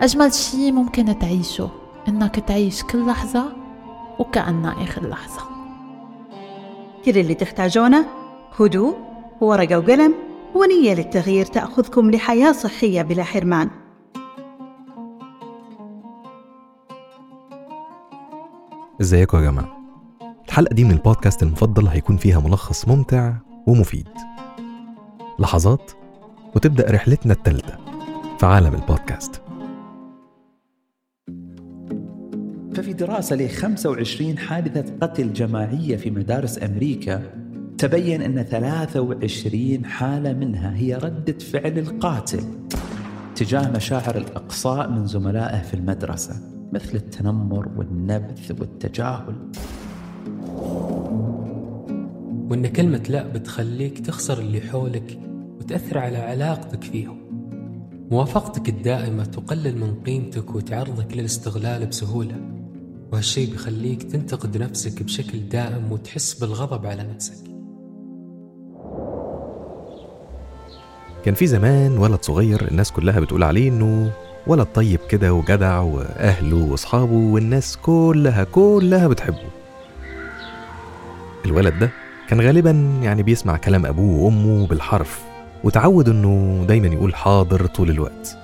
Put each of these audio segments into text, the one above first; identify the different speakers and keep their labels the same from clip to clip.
Speaker 1: أجمل شي ممكن تعيشه إنك تعيش كل لحظة وكأنها آخر لحظة.
Speaker 2: كل اللي تحتاجونه هدوء ورقة وقلم ونية للتغيير تأخذكم لحياة صحية بلا حرمان.
Speaker 3: إزيكم يا جماعة؟ الحلقة دي من البودكاست المفضل هيكون فيها ملخص ممتع ومفيد. لحظات وتبدأ رحلتنا التالتة في عالم البودكاست.
Speaker 4: ففي دراسة ل 25 حادثة قتل جماعية في مدارس أمريكا تبين أن 23 حالة منها هي ردة فعل القاتل تجاه مشاعر الإقصاء من زملائه في المدرسة مثل التنمر والنبث والتجاهل.
Speaker 5: وإن كلمة لا بتخليك تخسر اللي حولك وتأثر على علاقتك فيهم. موافقتك الدائمة تقلل من قيمتك وتعرضك للاستغلال بسهولة. وهالشي بيخليك تنتقد نفسك بشكل دائم وتحس بالغضب على نفسك.
Speaker 3: كان في زمان ولد صغير الناس كلها بتقول عليه إنه ولد طيب كده وجدع وأهله وأصحابه والناس كلها كلها بتحبه. الولد ده كان غالبا يعني بيسمع كلام أبوه وأمه بالحرف وتعود إنه دايما يقول حاضر طول الوقت.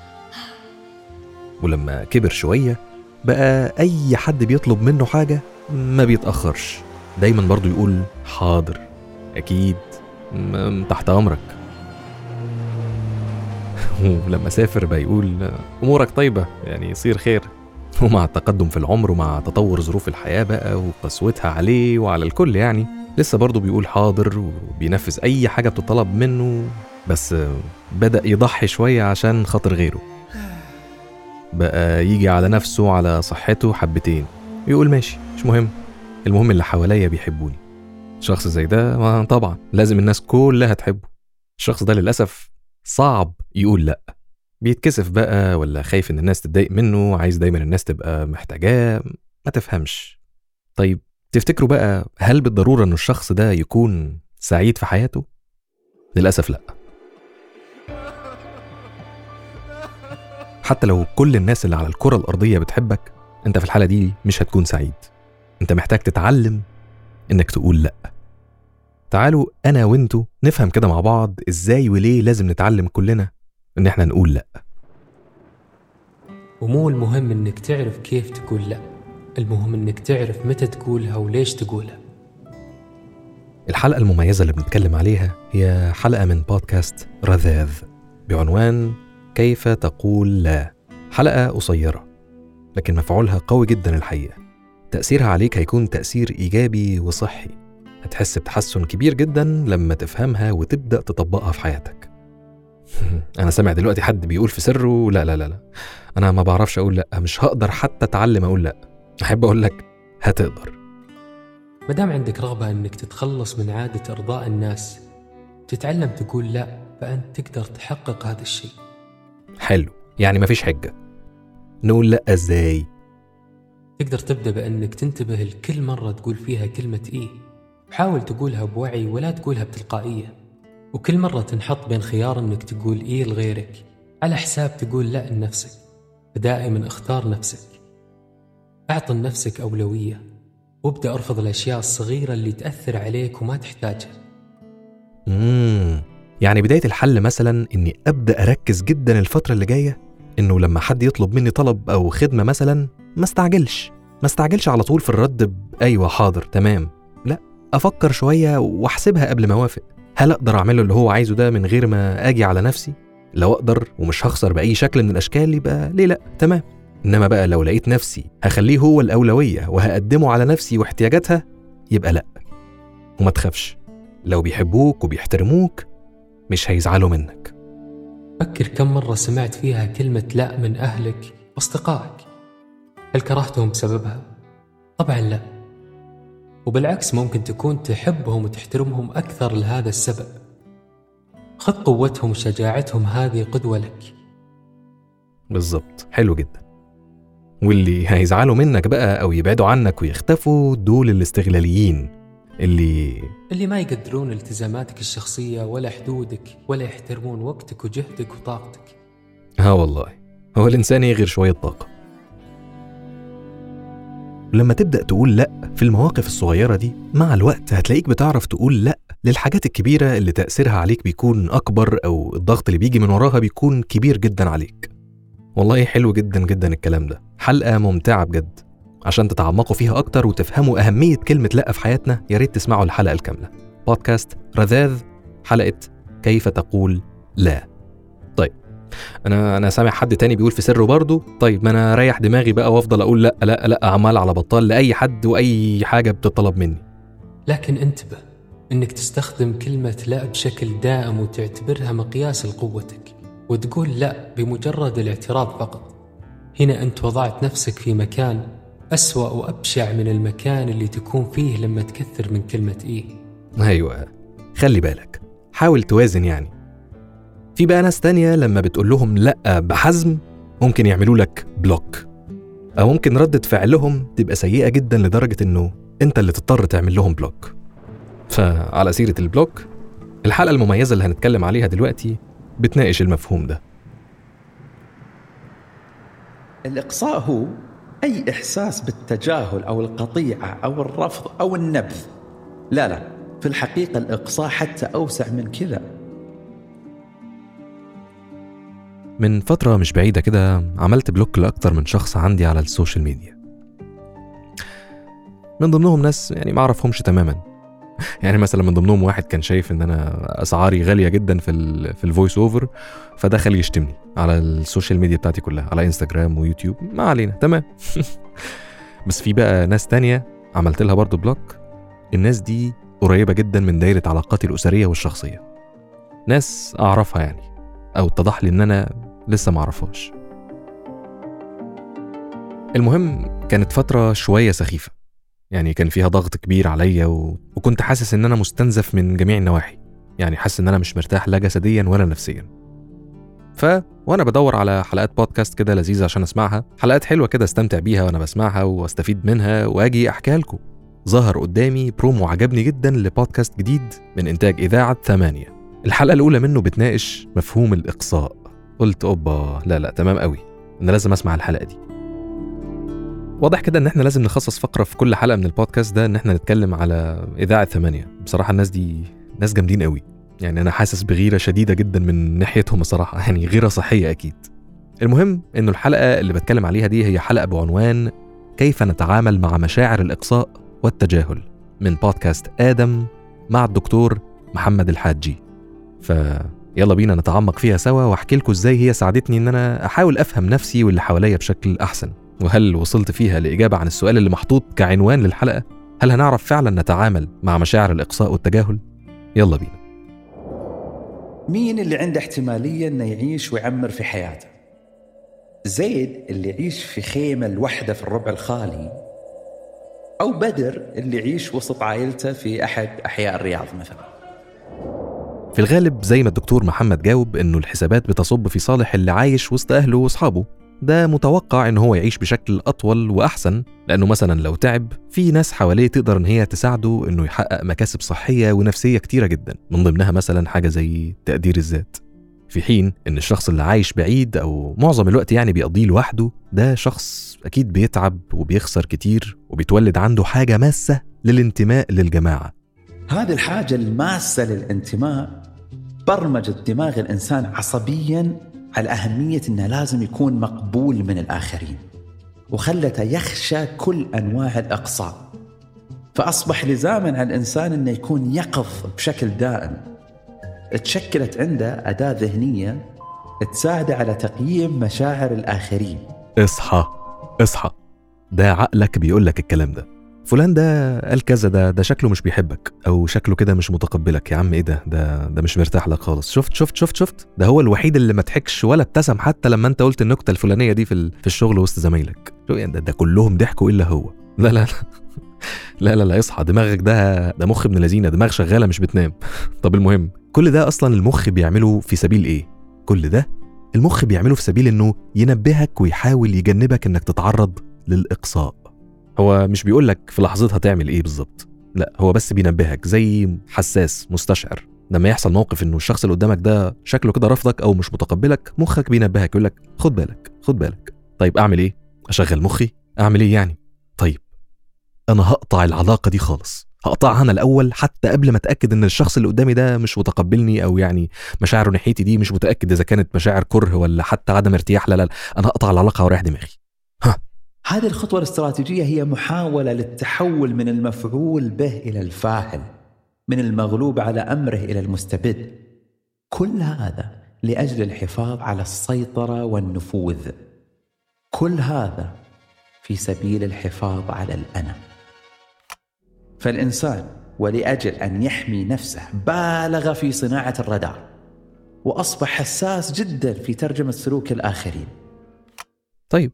Speaker 3: ولما كبر شوية بقى أي حد بيطلب منه حاجة ما بيتأخرش. دايما برضه يقول حاضر. أكيد. م- تحت أمرك. ولما سافر بقى يقول أمورك طيبة يعني يصير خير. ومع التقدم في العمر ومع تطور ظروف الحياة بقى وقسوتها عليه وعلى الكل يعني لسه برضه بيقول حاضر وبينفذ أي حاجة بتطلب منه بس بدأ يضحي شوية عشان خاطر غيره. بقى يجي على نفسه وعلى صحته حبتين. يقول ماشي مش مهم. المهم اللي حواليا بيحبوني. شخص زي ده ما طبعا لازم الناس كلها تحبه. الشخص ده للأسف صعب يقول لأ. بيتكسف بقى ولا خايف إن الناس تتضايق منه عايز دايما الناس تبقى محتاجاه ما تفهمش. طيب تفتكروا بقى هل بالضرورة إن الشخص ده يكون سعيد في حياته؟ للأسف لأ. حتى لو كل الناس اللي على الكرة الأرضية بتحبك أنت في الحالة دي مش هتكون سعيد. أنت محتاج تتعلم إنك تقول لأ. تعالوا أنا وإنتوا نفهم كده مع بعض إزاي وليه لازم نتعلم كلنا إن إحنا نقول لأ.
Speaker 5: ومو المهم إنك تعرف كيف تقول لأ. المهم إنك تعرف متى تقولها وليش تقولها.
Speaker 3: الحلقة المميزة اللي بنتكلم عليها هي حلقة من بودكاست رذاذ بعنوان كيف تقول لا؟ حلقة قصيرة لكن مفعولها قوي جدا الحقيقة. تأثيرها عليك هيكون تأثير إيجابي وصحي. هتحس بتحسن كبير جدا لما تفهمها وتبدأ تطبقها في حياتك. أنا سامع دلوقتي حد بيقول في سره لا لا لا لا. أنا ما بعرفش أقول لأ. مش هقدر حتى أتعلم أقول لأ. أحب أقول لك هتقدر.
Speaker 5: مادام عندك رغبة إنك تتخلص من عادة إرضاء الناس تتعلم تقول لا فأنت تقدر تحقق هذا الشيء.
Speaker 3: حلو يعني مفيش حجة. نقول لأ إزاي؟
Speaker 5: تقدر تبدأ بأنك تنتبه لكل مرة تقول فيها كلمة إيه. حاول تقولها بوعي ولا تقولها بتلقائية. وكل مرة تنحط بين خيار أنك تقول إيه لغيرك على حساب تقول لأ لنفسك. فدائما اختار نفسك. أعط لنفسك أولوية. وابدأ ارفض الأشياء الصغيرة اللي تأثر عليك وما تحتاجها.
Speaker 3: مم. يعني بداية الحل مثلا إني أبدأ أركز جدا الفترة اللي جاية إنه لما حد يطلب مني طلب أو خدمة مثلا ما استعجلش. ما استعجلش على طول في الرد بأيوة حاضر تمام. لا أفكر شوية وأحسبها قبل ما أوافق. هل أقدر أعمله اللي هو عايزه ده من غير ما أجي على نفسي؟ لو أقدر ومش هخسر بأي شكل من الأشكال يبقى ليه لأ تمام. إنما بقى لو لقيت نفسي هخليه هو الأولوية وهقدمه على نفسي واحتياجاتها يبقى لأ. وما تخافش. لو بيحبوك وبيحترموك مش هيزعلوا منك.
Speaker 5: فكر كم مرة سمعت فيها كلمة لا من أهلك وأصدقائك. هل كرهتهم بسببها؟ طبعا لا. وبالعكس ممكن تكون تحبهم وتحترمهم أكثر لهذا السبب. خذ قوتهم وشجاعتهم هذه قدوة لك.
Speaker 3: بالظبط حلو جدا. واللي هيزعلوا منك بقى أو يبعدوا عنك ويختفوا دول الاستغلاليين اللي
Speaker 5: اللي ما يقدرون التزاماتك الشخصية ولا حدودك ولا يحترمون وقتك وجهدك وطاقتك.
Speaker 3: ها والله هو الإنسان إيه غير شوية طاقة. لما تبدأ تقول لأ في المواقف الصغيرة دي مع الوقت هتلاقيك بتعرف تقول لأ للحاجات الكبيرة اللي تأثيرها عليك بيكون أكبر أو الضغط اللي بيجي من وراها بيكون كبير جدا عليك. والله حلو جدا جدا الكلام ده. حلقة ممتعة بجد. عشان تتعمقوا فيها أكتر وتفهموا أهمية كلمة لأ في حياتنا يا ريت تسمعوا الحلقة الكاملة. بودكاست رذاذ حلقة كيف تقول لا. طيب أنا أنا سامع حد تاني بيقول في سره برضه. طيب ما أنا أريح دماغي بقى وأفضل أقول لأ لأ لأ عمال على بطال لأي حد وأي حاجة بتطلب مني.
Speaker 5: لكن انتبه إنك تستخدم كلمة لا بشكل دائم وتعتبرها مقياس لقوتك وتقول لأ بمجرد الاعتراض فقط. هنا أنت وضعت نفسك في مكان أسوأ وأبشع من المكان اللي تكون فيه لما تكثر من كلمة إيه.
Speaker 3: أيوه خلي بالك. حاول توازن يعني. في بقى ناس تانية لما بتقول لهم لأ بحزم ممكن يعملوا لك block. أو ممكن ردة فعلهم تبقى سيئة جدا لدرجة إنه أنت اللي تضطر تعمل لهم block. فعلى سيرة ال block الحلقة المميزة اللي هنتكلم عليها دلوقتي بتناقش المفهوم ده.
Speaker 4: الإقصاء هو أي إحساس بالتجاهل أو القطيعة أو الرفض أو النبذ؟ لا لا في الحقيقة الإقصاء حتى أوسع من كذا.
Speaker 3: من فترة مش بعيدة كده عملت block لأكتر من شخص عندي على ال social media. من ضمنهم ناس يعني ما أعرفهمش تماما. يعني مثلا من ضمنهم واحد كان شايف إن أنا أسعاري غالية جدا في ال في ال voice over فدخل يشتمني على ال social media بتاعتي كلها على إنستجرام ويوتيوب. ما علينا تمام. بس في بقى ناس تانية عملت لها برضو block الناس دي قريبة جدا من دايرة علاقاتي الأسرية والشخصية. ناس أعرفها يعني أو اتضح لي إن أنا لسه معرفهاش المهم كانت فترة شوية سخيفة. يعني كان فيها ضغط كبير عليا و... وكنت حاسس إن أنا مستنزف من جميع النواحي. يعني حاسس إن أنا مش مرتاح لا جسديا ولا نفسيا. ف وأنا بدور على حلقات بودكاست كده لذيذة عشان أسمعها. حلقات حلوة كده أستمتع بيها وأنا بسمعها وأستفيد منها وأجي أحكيها لكم. ظهر قدامي برومو عجبني جدا لبودكاست جديد من إنتاج إذاعة ثمانية. الحلقة الأولى منه بتناقش مفهوم الإقصاء. قلت أوبا لا لا تمام قوي أنا لازم أسمع الحلقة دي. واضح كده ان إحنا لازم نخصص فقرة في كل حلقة من البودكاست ده ان إحنا نتكلم على إذاعة ثمانية. بصراحة الناس دي ناس جامدين قوي. يعني أنا حاسس بغيرة شديدة جدا من ناحيتهم الصراحه يعني غيرة صحية أكيد. المهم إنه الحلقة اللي بتكلم عليها دي هي حلقة بعنوان كيف نتعامل مع مشاعر الإقصاء والتجاهل من بودكاست آدم مع الدكتور محمد الحاجي. فيلا بينا نتعمق فيها سوا وأحكي لكم إزاي هي ساعدتني إن أنا أحاول أفهم نفسي واللي حواليا بشكل أحسن. وهل وصلت فيها لإجابة عن السؤال اللي محطوط كعنوان للحلقة؟ هل هنعرف فعلا نتعامل مع مشاعر الإقصاء والتجاهل؟ يلا بينا
Speaker 4: مين اللي عنده احتمالية إنه يعيش ويعمر في حياته؟ زيد اللي يعيش في خيمة لوحده في الربع الخالي أو بدر اللي يعيش وسط عائلته في أحد أحياء الرياض مثلا
Speaker 3: في الغالب زي ما الدكتور محمد جاوب إنه الحسابات بتصب في صالح اللي عايش وسط أهله وأصحابه ده متوقع ان هو يعيش بشكل أطول وأحسن لأنه مثلا لو تعب في ناس حواليه تقدر إن هي تساعده إنه يحقق مكاسب صحية ونفسية كتيرة جدا من ضمنها مثلا حاجة زي تقدير الذات. في حين إن الشخص اللي عايش بعيد أو معظم الوقت يعني بيقضيه لوحده ده شخص أكيد بيتعب وبيخسر كتير وبيتولد عنده حاجة ماسة للانتماء للجماعة.
Speaker 4: هذه الحاجة الماسة للانتماء برمجت دماغ الإنسان عصبيا على أهمية أنه لازم يكون مقبول من الآخرين وخلته يخشى كل أنواع الإقصاء. فأصبح لزاما على الإنسان أنه يكون يقظ بشكل دائم. تشكلت عنده أداة ذهنية تساعده على تقييم مشاعر الآخرين.
Speaker 3: اصحى اصحى. ده عقلك بيقول لك الكلام ده. فلان ده قال كذا ده ده شكله مش بيحبك أو شكله كده مش متقبلك. يا عم إيه ده؟ ده ده مش مرتاح لك خالص. شفت شفت شفت شفت؟ ده هو الوحيد اللي ما ضحكش ولا ابتسم حتى لما أنت قلت النكتة الفلانية دي في في الشغل وسط زمايلك. يعني ده, ده كلهم ضحكوا إلا هو. لا لا لا. لا لا لا اصحى. دماغك ده ده مخ ابن لذينة دماغ شغالة مش بتنام. طب المهم كل ده أصلا المخ بيعمله في سبيل إيه؟ كل ده؟ المخ بيعمله في سبيل إنه ينبهك ويحاول يجنبك إنك تتعرض للإقصاء. هو مش بيقول لك في لحظتها تعمل إيه بالظبط. لا هو بس بينبهك زي حساس مستشعر. لما يحصل موقف إنه الشخص اللي قدامك ده شكله كده رافضك أو مش متقبلك مخك بينبهك يقول لك خد بالك خد بالك. طيب أعمل إيه؟ أشغل مخي؟ أعمل إيه يعني؟ طيب أنا هقطع العلاقة دي خالص. هقطعها أنا الأول حتى قبل ما أتأكد إن الشخص اللي قدامي ده مش متقبلني أو يعني مشاعره ناحيتي دي مش متأكد إذا كانت مشاعر كره ولا حتى عدم ارتياح لا لا. أنا هقطع العلاقة وأريح دماغي.
Speaker 4: هذه الخطوة الاستراتيجية هي محاولة للتحول من المفعول به إلى الفاعل من المغلوب على أمره إلى المستبد. كل هذا لأجل الحفاظ على السيطرة والنفوذ. كل هذا في سبيل الحفاظ على الأنا فالإنسان ولأجل أن يحمي نفسه بالغ في صناعة الرادار وأصبح حساس جدا في ترجمة سلوك الآخرين.
Speaker 3: طيب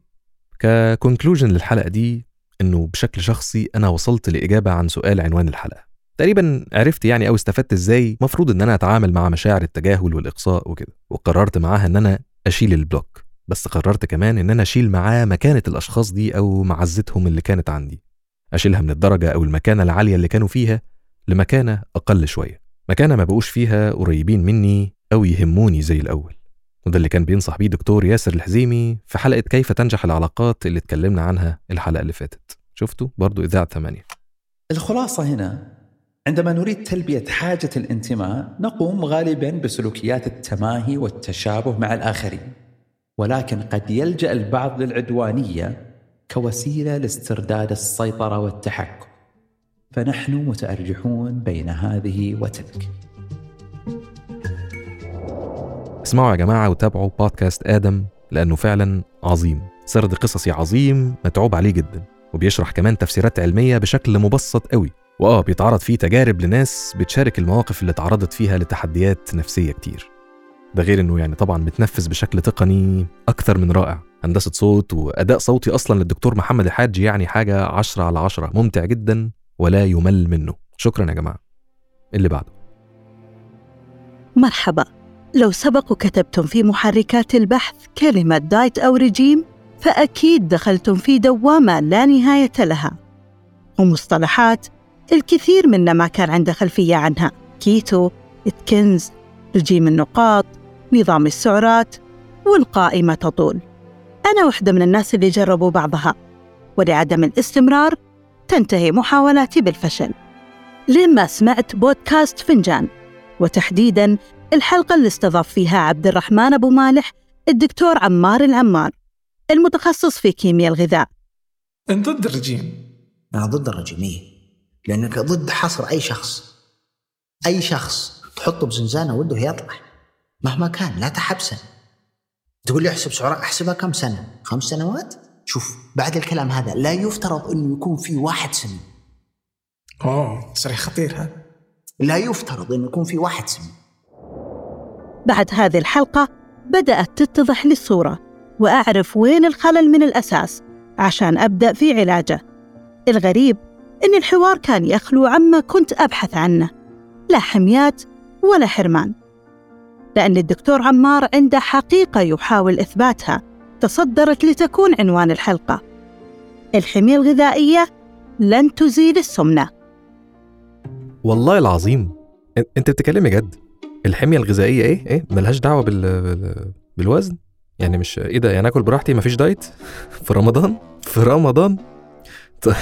Speaker 3: ك conclusion للحلقة دي إنه بشكل شخصي أنا وصلت لإجابة عن سؤال عنوان الحلقة. تقريبا عرفت يعني أو استفدت إزاي مفروض إن أنا أتعامل مع مشاعر التجاهل والإقصاء وكده وقررت معاها إن أنا أشيل ال block بس قررت كمان إن أنا أشيل معاه مكانة الأشخاص دي أو معزتهم اللي كانت عندي. أشيلها من الدرجة أو المكانة العالية اللي كانوا فيها لمكانة أقل شوية. مكانة ما بقوش فيها قريبين مني أو يهموني زي الأول. وده اللي كان بينصح بيه دكتور ياسر الحزيمي في حلقة كيف تنجح العلاقات اللي اتكلمنا عنها الحلقة اللي فاتت. شفتوا؟ برضو إذاعة ثمانية.
Speaker 4: الخلاصة هنا عندما نريد تلبية حاجة الانتماء نقوم غالبا بسلوكيات التماهي والتشابه مع الآخرين. ولكن قد يلجأ البعض للعدوانية كوسيلة لاسترداد السيطرة والتحكم. فنحن متأرجحون بين هذه وتلك.
Speaker 3: اسمعوا يا جماعة وتابعوا بودكاست آدم لأنه فعلا عظيم. سرد قصصي عظيم متعوب عليه جدا وبيشرح كمان تفسيرات علمية بشكل مبسط قوي. وآه بيتعرض فيه تجارب لناس بتشارك المواقف اللي اتعرضت فيها لتحديات نفسية كتير. ده غير إنه يعني طبعا متنفذ بشكل تقني أكثر من رائع. هندسة صوت وأداء صوتي أصلا للدكتور محمد الحاج يعني حاجة عشرة على عشرة. ممتع جدا ولا يمل منه. شكرا يا جماعة. اللي بعده.
Speaker 2: مرحبا. لو سبق وكتبتم في محركات البحث كلمة diet أو رجيم فأكيد دخلتم في دوامة لا نهاية لها. ومصطلحات الكثير منا ما كان عنده خلفية عنها. keto، Atkins، رجيم النقاط، نظام السعرات والقائمة تطول. أنا واحدة من الناس اللي جربوا بعضها. ولعدم الاستمرار تنتهي محاولاتي بالفشل. لما سمعت بودكاست فنجان. وتحديداً الحلقة اللي استضاف فيها عبد الرحمن أبو مالح الدكتور عمار العمار المتخصص في كيمياء الغذاء.
Speaker 6: أنت ضد الرجيم.
Speaker 7: أنا ضد الرجيمية لأنك ضد حصر أي شخص. أي شخص تحطه بزنزانة وده يطلع مهما كان لا تحبسا تقول لي احسب سعرات احسبها كم سنة؟ خمس سنوات؟ شوف بعد الكلام هذا لا يفترض أنه يكون في واحد سمين
Speaker 6: أوه. تصريح خطير هذا
Speaker 7: لا يفترض أنه يكون في واحد سمين
Speaker 2: بعد هذه الحلقة بدأت تتضح لي الصورة وأعرف وين الخلل من الأساس عشان أبدأ في علاجه. الغريب إن الحوار كان يخلو عما كنت أبحث عنه لا حميات ولا حرمان. لأن الدكتور عمار عنده حقيقة يحاول إثباتها تصدرت لتكون عنوان الحلقة. الحمية الغذائية لن تزيل السمنة.
Speaker 3: والله العظيم أنت بتتكلمي جد. الحمية الغذائية إيه؟ إيه؟ ملهاش دعوة بال... بال... بالوزن. يعني مش إيه ده؟ يعني أكل براحتي مفيش دايت؟ في رمضان؟ في رمضان؟ طيب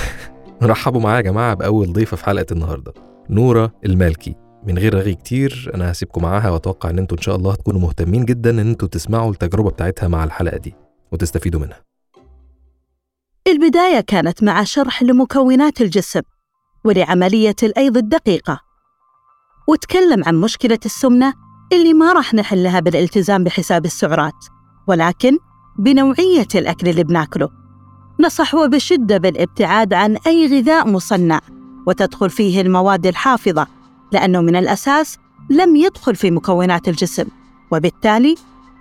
Speaker 3: رحبوا معايا يا جماعة بأول ضيفة في حلقة النهارده نورة المالكي. من غير رغي كتير أنا هسيبكم معاها وأتوقع إن أنتوا إن شاء الله هتكونوا مهتمين جدا إن أنتوا تسمعوا التجربة بتاعتها مع الحلقة دي وتستفيدوا منها.
Speaker 2: البداية كانت مع شرح لمكونات الجسم ولعملية الأيض الدقيقة. وتكلم عن مشكلة السمنة اللي ما راح نحلها بالالتزام بحساب السعرات ولكن بنوعية الأكل اللي بناكله. نصح وبشدة بالابتعاد عن أي غذاء مصنع وتدخل فيه المواد الحافظة لأنه من الأساس لم يدخل في مكونات الجسم وبالتالي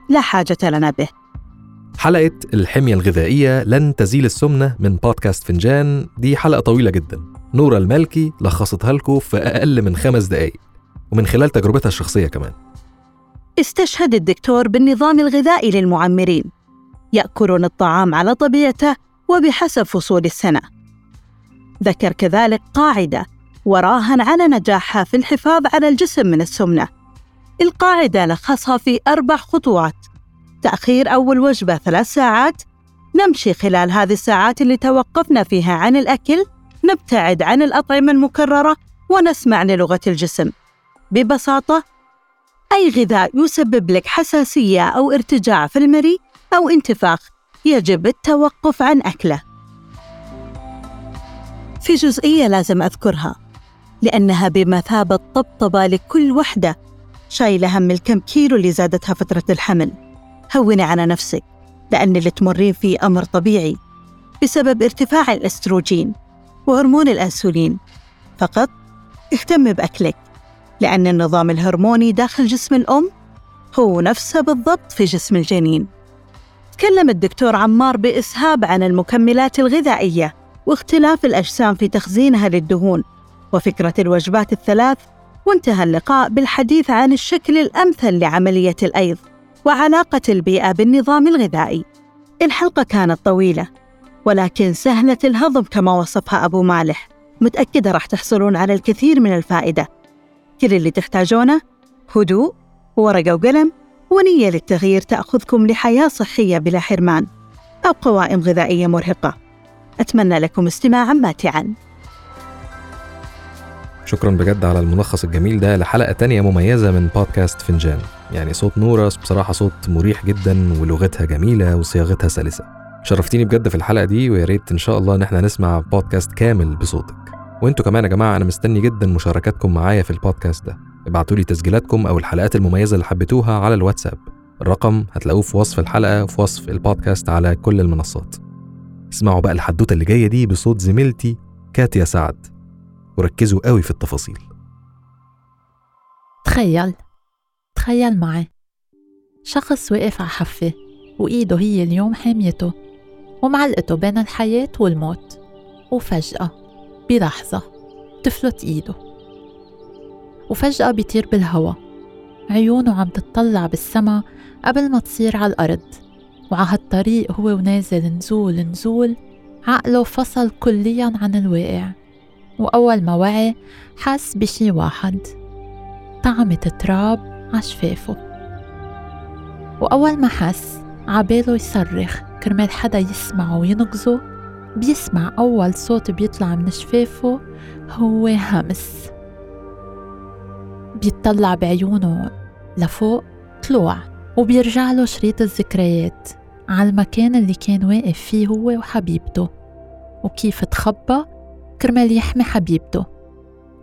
Speaker 2: لا حاجة لنا به.
Speaker 3: حلقة الحمية الغذائية لن تزيل السمنة من بودكاست فنجان. دي حلقة طويلة جدا. نورة المالكي لخصتها لكم في أقل من خمس دقايق. ومن خلال تجربتها الشخصية كمان.
Speaker 2: استشهد الدكتور بالنظام الغذائي للمعمرين. يأكلون الطعام على طبيعته وبحسب فصول السنة. ذكر كذلك قاعدة وراهن على نجاحها في الحفاظ على الجسم من السمنة. القاعدة لخصها في أربع خطوات. تأخير أول وجبة ثلاث ساعات. نمشي خلال هذه الساعات اللي توقفنا فيها عن الأكل. نبتعد عن الأطعمة المكررة ونسمع للغة الجسم. ببساطة أي غذاء يسبب لك حساسية أو ارتجاع في المريء أو انتفاخ يجب التوقف عن أكله. في جزئية لازم أذكرها لأنها بمثابة طبطبة لكل وحدة شايلة هم الكم كيلو اللي زادتها فترة الحمل. هوني على نفسك لأن اللي تمرين فيه أمر طبيعي بسبب ارتفاع الأستروجين وهرمون الأنسولين. فقط اهتم بأكلك. لأن النظام الهرموني داخل جسم الأم هو نفسه بالضبط في جسم الجنين. تكلم الدكتور عمار بإسهاب عن المكملات الغذائية واختلاف الأجسام في تخزينها للدهون وفكرة الوجبات الثلاث وانتهى اللقاء بالحديث عن الشكل الأمثل لعملية الأيض وعلاقة البيئة بالنظام الغذائي. الحلقة كانت طويلة ولكن سهلة الهضم كما وصفها أبو مالح. متأكدة راح تحصلون على الكثير من الفائدة. كل اللي تحتاجونه؟ هدوء ورقة وقلم ونية للتغيير تأخذكم لحياة صحية بلا حرمان أو قوائم غذائية مرهقة. أتمنى لكم استماعا ماتعا.
Speaker 3: شكرا بجد على الملخص الجميل ده لحلقة تانية مميزة من بودكاست فنجان. يعني صوت نورة بصراحة صوت مريح جدا ولغتها جميلة وصياغتها سلسة. شرفتيني بجد في الحلقة دي ويا ريت إن شاء الله إن إحنا نسمع بودكاست كامل بصوتك. وانتوا كمان يا جماعة أنا مستني جدا مشاركاتكم معايا في البودكاست ده. ابعتوا لي تسجيلاتكم أو الحلقات المميزة اللي حبيتوها على الواتساب. الرقم هتلاقوه في وصف الحلقة وفي وصف البودكاست على كل المنصات. اسمعوا بقى الحدوتة اللي جاية دي بصوت زميلتي كاتيا سعد. وركزوا قوي في التفاصيل.
Speaker 1: تخيل تخيل معي. شخص واقف على حفة وإيده هي اليوم حاميته ومعلقته بين الحياة والموت. وفجأة بلحظة تفلت إيده وفجأة بيطير بالهوا عيونه عم تطلع بالسما قبل ما تصير على الأرض وعلى هالطريق هو ونازل نزول نزول عقله فصل كليا عن الواقع. وأول ما وعي حس بشي واحد طعمة تراب عشفافه وأول ما حس عباله يصرخ كرمال حدا يسمعه وينقذه. بيسمع أول صوت بيطلع من شفافه هو همس بيطلع بعيونه لفوق طلوع وبيرجع له شريط الذكريات على المكان اللي كان واقف فيه هو وحبيبته. وكيف تخبى كرمال يحمي حبيبته.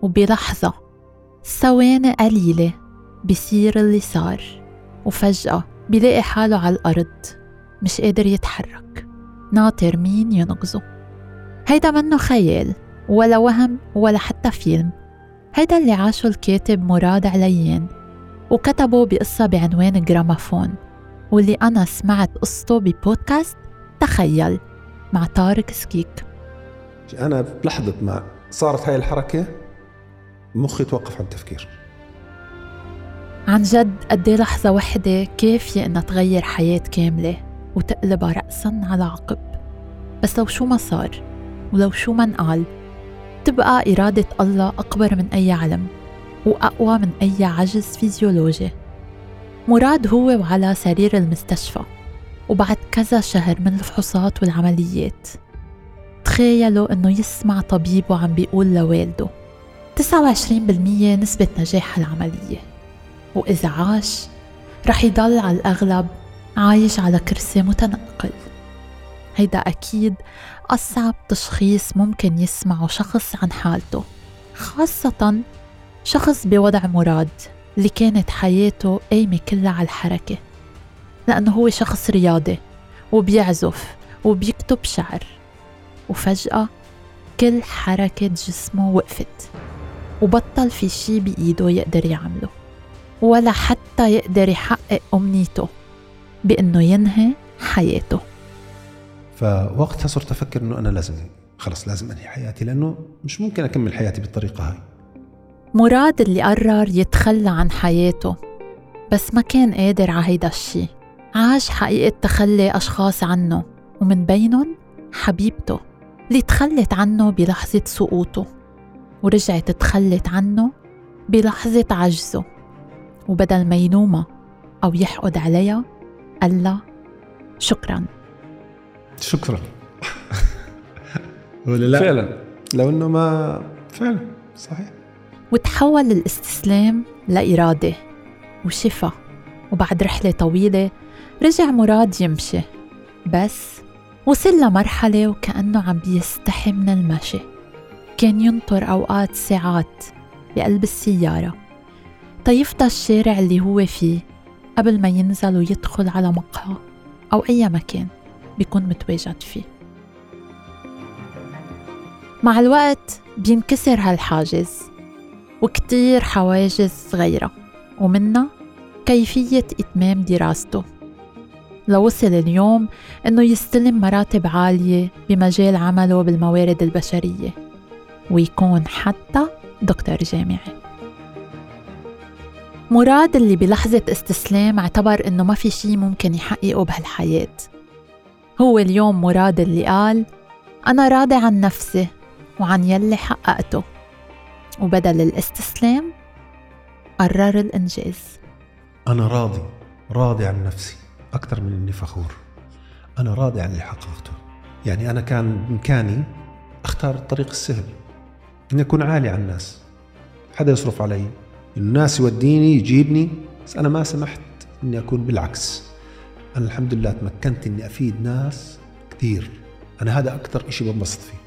Speaker 1: وبلحظة ثواني قليلة بيصير اللي صار. وفجأة بيلاقي حاله على الأرض مش قادر يتحرك. ناطر مين ينقذه هيدا منه خيال؟ ولا وهم ولا حتى فيلم. هيدا اللي عاشه الكاتب مراد عليان وكتبه بقصة بعنوان جرامافون. واللي أنا سمعت قصته ببودكاست تخيل مع طارق سكيك.
Speaker 8: أنا بلحظة ما صارت هاي الحركة مخي توقف عن التفكير
Speaker 1: عن جد قد لحظة وحدة كافية إنها تغير حياة كاملة وتقلبها رأسا على عقب. بس لو شو ما صار ولو شو ما انقال تبقى إرادة الله أكبر من أي علم وأقوى من أي عجز فيزيولوجي. مراد هو وعلى سرير المستشفى وبعد كذا شهر من الفحوصات والعمليات. تخيلوا إنه يسمع طبيبه عم بيقول لوالده 29% نسبة نجاح العملية. وإذا عاش رح يضل على الأغلب عايش على كرسي متنقل. هيدا أكيد أصعب تشخيص ممكن يسمعه شخص عن حالته خاصة شخص بوضع مراد اللي كانت حياته قايمة كلها على الحركة لأنه هو شخص رياضي وبيعزف وبيكتب شعر وفجأة كل حركة جسمه وقفت وبطل في شي بإيده يقدر يعمله ولا حتى يقدر يحقق أمنيته بأنه ينهي حياته.
Speaker 8: فوقتها صرت أفكر أنه أنا لازم خلص لازم أنهي حياتي لأنه مش ممكن أكمل حياتي بالطريقة هاي.
Speaker 1: مراد اللي قرر يتخلى عن حياته بس ما كان قادر على هيدا الشي. عاش حقيقة تخلي أشخاص عنه ومن بينهم حبيبته اللي تخلت عنه بلحظة سقوطه ورجعت تخلت عنه بلحظة عجزه. وبدل ما يلومها أو يحقد عليها قال لها شكرا.
Speaker 8: شكرا.
Speaker 3: ولا لا.
Speaker 8: فعلا. لو إنه ما فعلا. صحيح.
Speaker 1: وتحول الاستسلام لإرادة وشفا وبعد رحلة طويلة رجع مراد يمشي بس وصل لمرحلة وكأنه عم بيستحي من المشي. كان ينطر أوقات ساعات بقلب السيارة. تيفضى الشارع اللي هو فيه قبل ما ينزل ويدخل على مقهى أو أي مكان. بيكون متواجد فيه. مع الوقت بينكسر هالحاجز وكتير حواجز صغيرة ومنها كيفية إتمام دراسته. لوصل اليوم إنه يستلم مراتب عالية بمجال عمله بالموارد البشرية ويكون حتى دكتور جامعي. مراد اللي بلحظة استسلام اعتبر إنه ما في شي ممكن يحققه بهالحياة. هو اليوم مراد اللي قال أنا راضي عن نفسي وعن يلي حققته. وبدل الاستسلام قرر الإنجاز.
Speaker 8: أنا راضي راضي عن نفسي أكثر من إني فخور. أنا راضي عن اللي حققته. يعني أنا كان بإمكاني أختار الطريق السهل إني أكون عالي على الناس. حدا يصرف علي الناس يوديني يجيبني بس أنا ما سمحت إني أكون بالعكس. أنا الحمد لله تمكنت إني أفيد ناس كثير. أنا هذا أكثر شيء بنبسط فيه.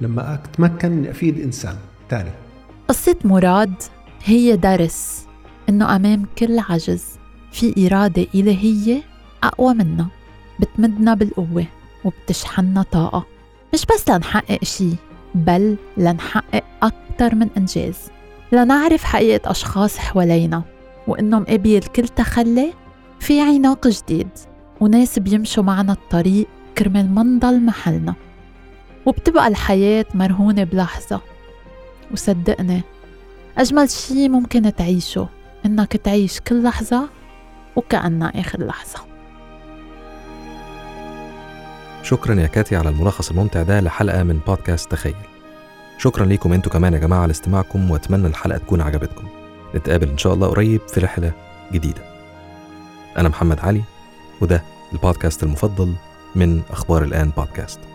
Speaker 8: لما أتمكن إني أفيد إنسان ثاني.
Speaker 1: قصة مراد هي درس إنه أمام كل عجز في إرادة إلهية أقوى منا. بتمدنا بالقوة وبتشحننا طاقة. مش بس لنحقق شي بل لنحقق أكتر من إنجاز. لنعرف حقيقة أشخاص حوالينا وإنهم قبل كل تخلي في عناق جديد. وناس بيمشوا معنا الطريق كرمال ما نضل محلنا وبتبقى الحياة مرهونة بلحظة. وصدقني أجمل شي ممكن تعيشه إنك تعيش كل لحظة وكأنها آخر لحظة.
Speaker 3: شكرا يا كاتي على الملخص الممتع ده لحلقة من بودكاست تخيل. شكرا ليكم أنتوا كمان يا جماعة على استماعكم وأتمنى الحلقة تكون عجبتكم. نتقابل إن شاء الله قريب في رحلة جديدة. أنا محمد علي وده البودكاست المفضل من أخبار الآن بودكاست.